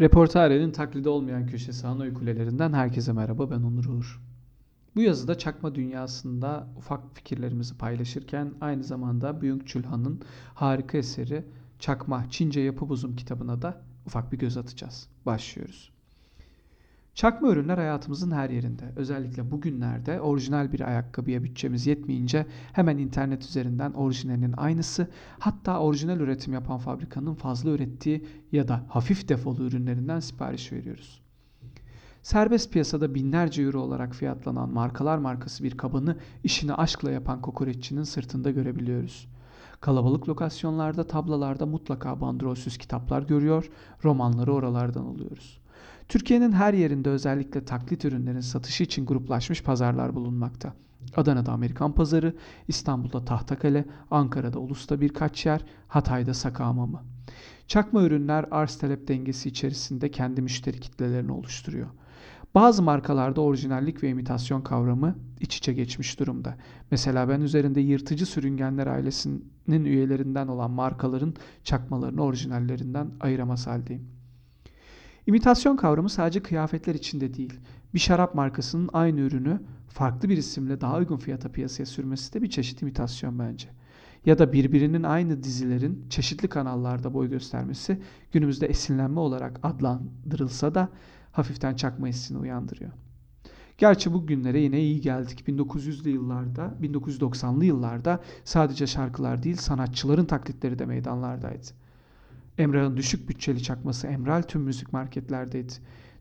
Reportare'nin taklidi olmayan köşesi ana ukulelerinden herkese merhaba ben Onur Uğur. Bu yazıda çakma dünyasında ufak fikirlerimizi paylaşırken aynı zamanda Byung Chul harika eseri Çakma Çince Yapı Bozum kitabına da ufak bir göz atacağız. Başlıyoruz. Çakma ürünler hayatımızın her yerinde. Özellikle bugünlerde orijinal bir ayakkabıya bütçemiz yetmeyince hemen internet üzerinden orijinalinin aynısı hatta orijinal üretim yapan fabrikanın fazla ürettiği ya da hafif defolu ürünlerinden sipariş veriyoruz. Serbest piyasada binlerce euro olarak fiyatlanan markalar markası bir kabanı işini aşkla yapan kokoreççinin sırtında görebiliyoruz. Kalabalık lokasyonlarda, tablalarda mutlaka bandrolsüz kitaplar görüyor, romanları oralardan alıyoruz. Türkiye'nin her yerinde özellikle taklit ürünlerin satışı için gruplaşmış pazarlar bulunmakta. Adana'da Amerikan Pazarı, İstanbul'da Tahtakale, Ankara'da Ulus'ta birkaç yer, Hatay'da Sakahamamı. Çakma ürünler arz talep dengesi içerisinde kendi müşteri kitlelerini oluşturuyor. Bazı markalarda orijinallik ve imitasyon kavramı iç içe geçmiş durumda. Mesela ben üzerinde yırtıcı sürüngenler ailesinin üyelerinden olan markaların çakmalarını orijinallerinden ayıramaz haldeyim. İmitasyon kavramı sadece kıyafetler içinde değil. Bir şarap markasının aynı ürünü farklı bir isimle daha uygun fiyata piyasaya sürmesi de bir çeşit imitasyon bence. Ya da birbirinin aynı dizilerin çeşitli kanallarda boy göstermesi günümüzde esinlenme olarak adlandırılsa da hafiften çakma hissini uyandırıyor. Gerçi bu günlere yine iyi geldik. 1900'lü yıllarda, 1990'lı yıllarda sadece şarkılar değil sanatçıların taklitleri de meydanlardaydı. Emrah'ın düşük bütçeli çakması Emral tüm müzik marketlerdeydi.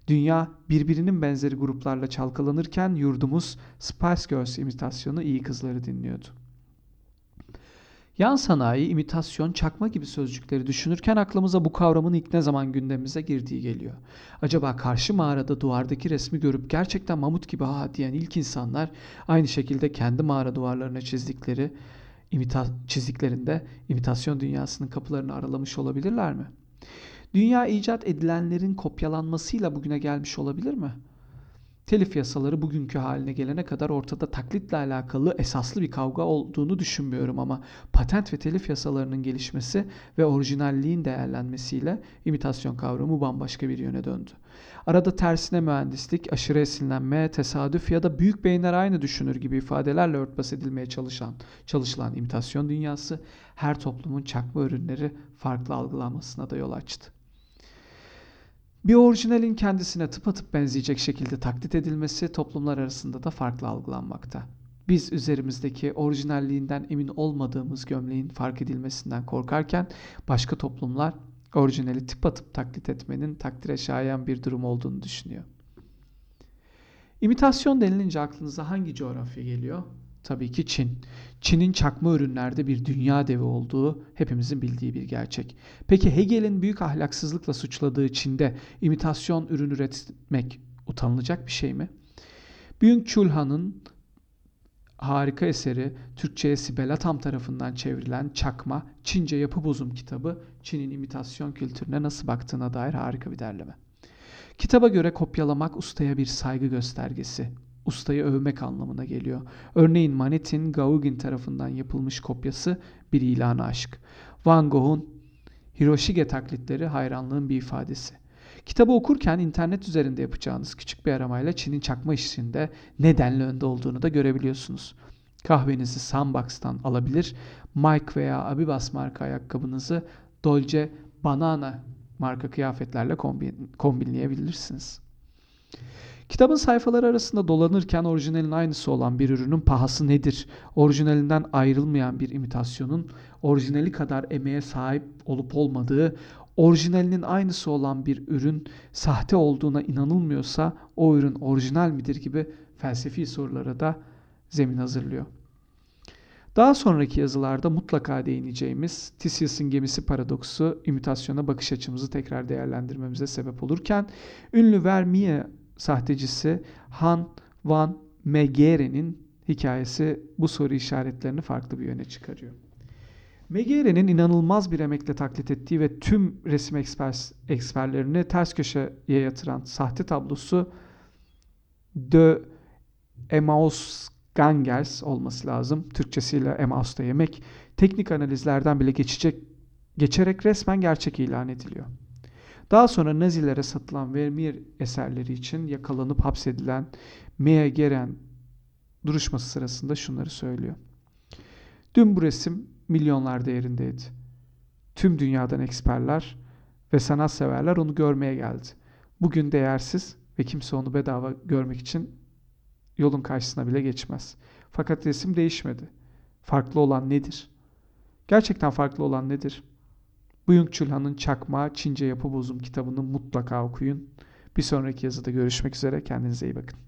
Dünya birbirinin benzeri gruplarla çalkalanırken yurdumuz Spice Girls imitasyonu iyi kızları dinliyordu. Yan sanayi, imitasyon, çakma gibi sözcükleri düşünürken aklımıza bu kavramın ilk ne zaman gündemimize girdiği geliyor. Acaba karşı mağarada duvardaki resmi görüp gerçekten mamut gibi ha diyen ilk insanlar aynı şekilde kendi mağara duvarlarına çizdikleri imita çizdiklerinde imitasyon dünyasının kapılarını aralamış olabilirler mi? Dünya icat edilenlerin kopyalanmasıyla bugüne gelmiş olabilir mi? Telif yasaları bugünkü haline gelene kadar ortada taklitle alakalı esaslı bir kavga olduğunu düşünmüyorum ama patent ve telif yasalarının gelişmesi ve orijinalliğin değerlenmesiyle imitasyon kavramı bambaşka bir yöne döndü. Arada tersine mühendislik, aşırı esinlenme, tesadüf ya da büyük beyinler aynı düşünür gibi ifadelerle örtbas edilmeye çalışan, çalışılan imitasyon dünyası her toplumun çakma ürünleri farklı algılanmasına da yol açtı. Bir orijinalin kendisine tıpatıp benzeyecek şekilde taklit edilmesi toplumlar arasında da farklı algılanmakta. Biz üzerimizdeki orijinalliğinden emin olmadığımız gömleğin fark edilmesinden korkarken başka toplumlar orijinali tıpatıp taklit etmenin takdire şayan bir durum olduğunu düşünüyor. İmitasyon denilince aklınıza hangi coğrafya geliyor? Tabii ki Çin. Çin'in çakma ürünlerde bir dünya devi olduğu hepimizin bildiği bir gerçek. Peki Hegel'in büyük ahlaksızlıkla suçladığı Çin'de imitasyon ürün üretmek utanılacak bir şey mi? Byung Chul Han'ın harika eseri Türkçe'ye Sibel Atam tarafından çevrilen Çakma Çince Yapı Bozum kitabı Çin'in imitasyon kültürüne nasıl baktığına dair harika bir derleme. Kitaba göre kopyalamak ustaya bir saygı göstergesi ustayı övmek anlamına geliyor. Örneğin Manet'in Gauguin tarafından yapılmış kopyası bir ilanı aşk. Van Gogh'un Hiroshige taklitleri hayranlığın bir ifadesi. Kitabı okurken internet üzerinde yapacağınız küçük bir aramayla Çin'in çakma işinde nedenli önde olduğunu da görebiliyorsunuz. Kahvenizi Sandbox'tan alabilir, Mike veya Abibas marka ayakkabınızı Dolce Banana marka kıyafetlerle kombin, kombinleyebilirsiniz. Kitabın sayfaları arasında dolanırken orijinalin aynısı olan bir ürünün pahası nedir? Orijinalinden ayrılmayan bir imitasyonun orijinali kadar emeğe sahip olup olmadığı, orijinalinin aynısı olan bir ürün sahte olduğuna inanılmıyorsa o ürün orijinal midir gibi felsefi sorulara da zemin hazırlıyor. Daha sonraki yazılarda mutlaka değineceğimiz Theseus'un gemisi paradoksu imitasyona bakış açımızı tekrar değerlendirmemize sebep olurken ünlü Vermeer sahtecisi Han van Megere'nin hikayesi bu soru işaretlerini farklı bir yöne çıkarıyor. Megere'nin inanılmaz bir emekle taklit ettiği ve tüm resim ekspers, eksperlerini ters köşeye yatıran sahte tablosu De Emmaus Gangers olması lazım. Türkçesiyle Emmaus'ta yemek. Teknik analizlerden bile geçecek, geçerek resmen gerçek ilan ediliyor. Daha sonra Nazilere satılan Vermeer eserleri için yakalanıp hapsedilen Mea Geren duruşması sırasında şunları söylüyor. Dün bu resim milyonlar değerindeydi. Tüm dünyadan eksperler ve sanatseverler onu görmeye geldi. Bugün değersiz ve kimse onu bedava görmek için yolun karşısına bile geçmez. Fakat resim değişmedi. Farklı olan nedir? Gerçekten farklı olan nedir? Buyung Chulhan'ın Çakma Çince Yapı Bozum kitabını mutlaka okuyun. Bir sonraki yazıda görüşmek üzere. Kendinize iyi bakın.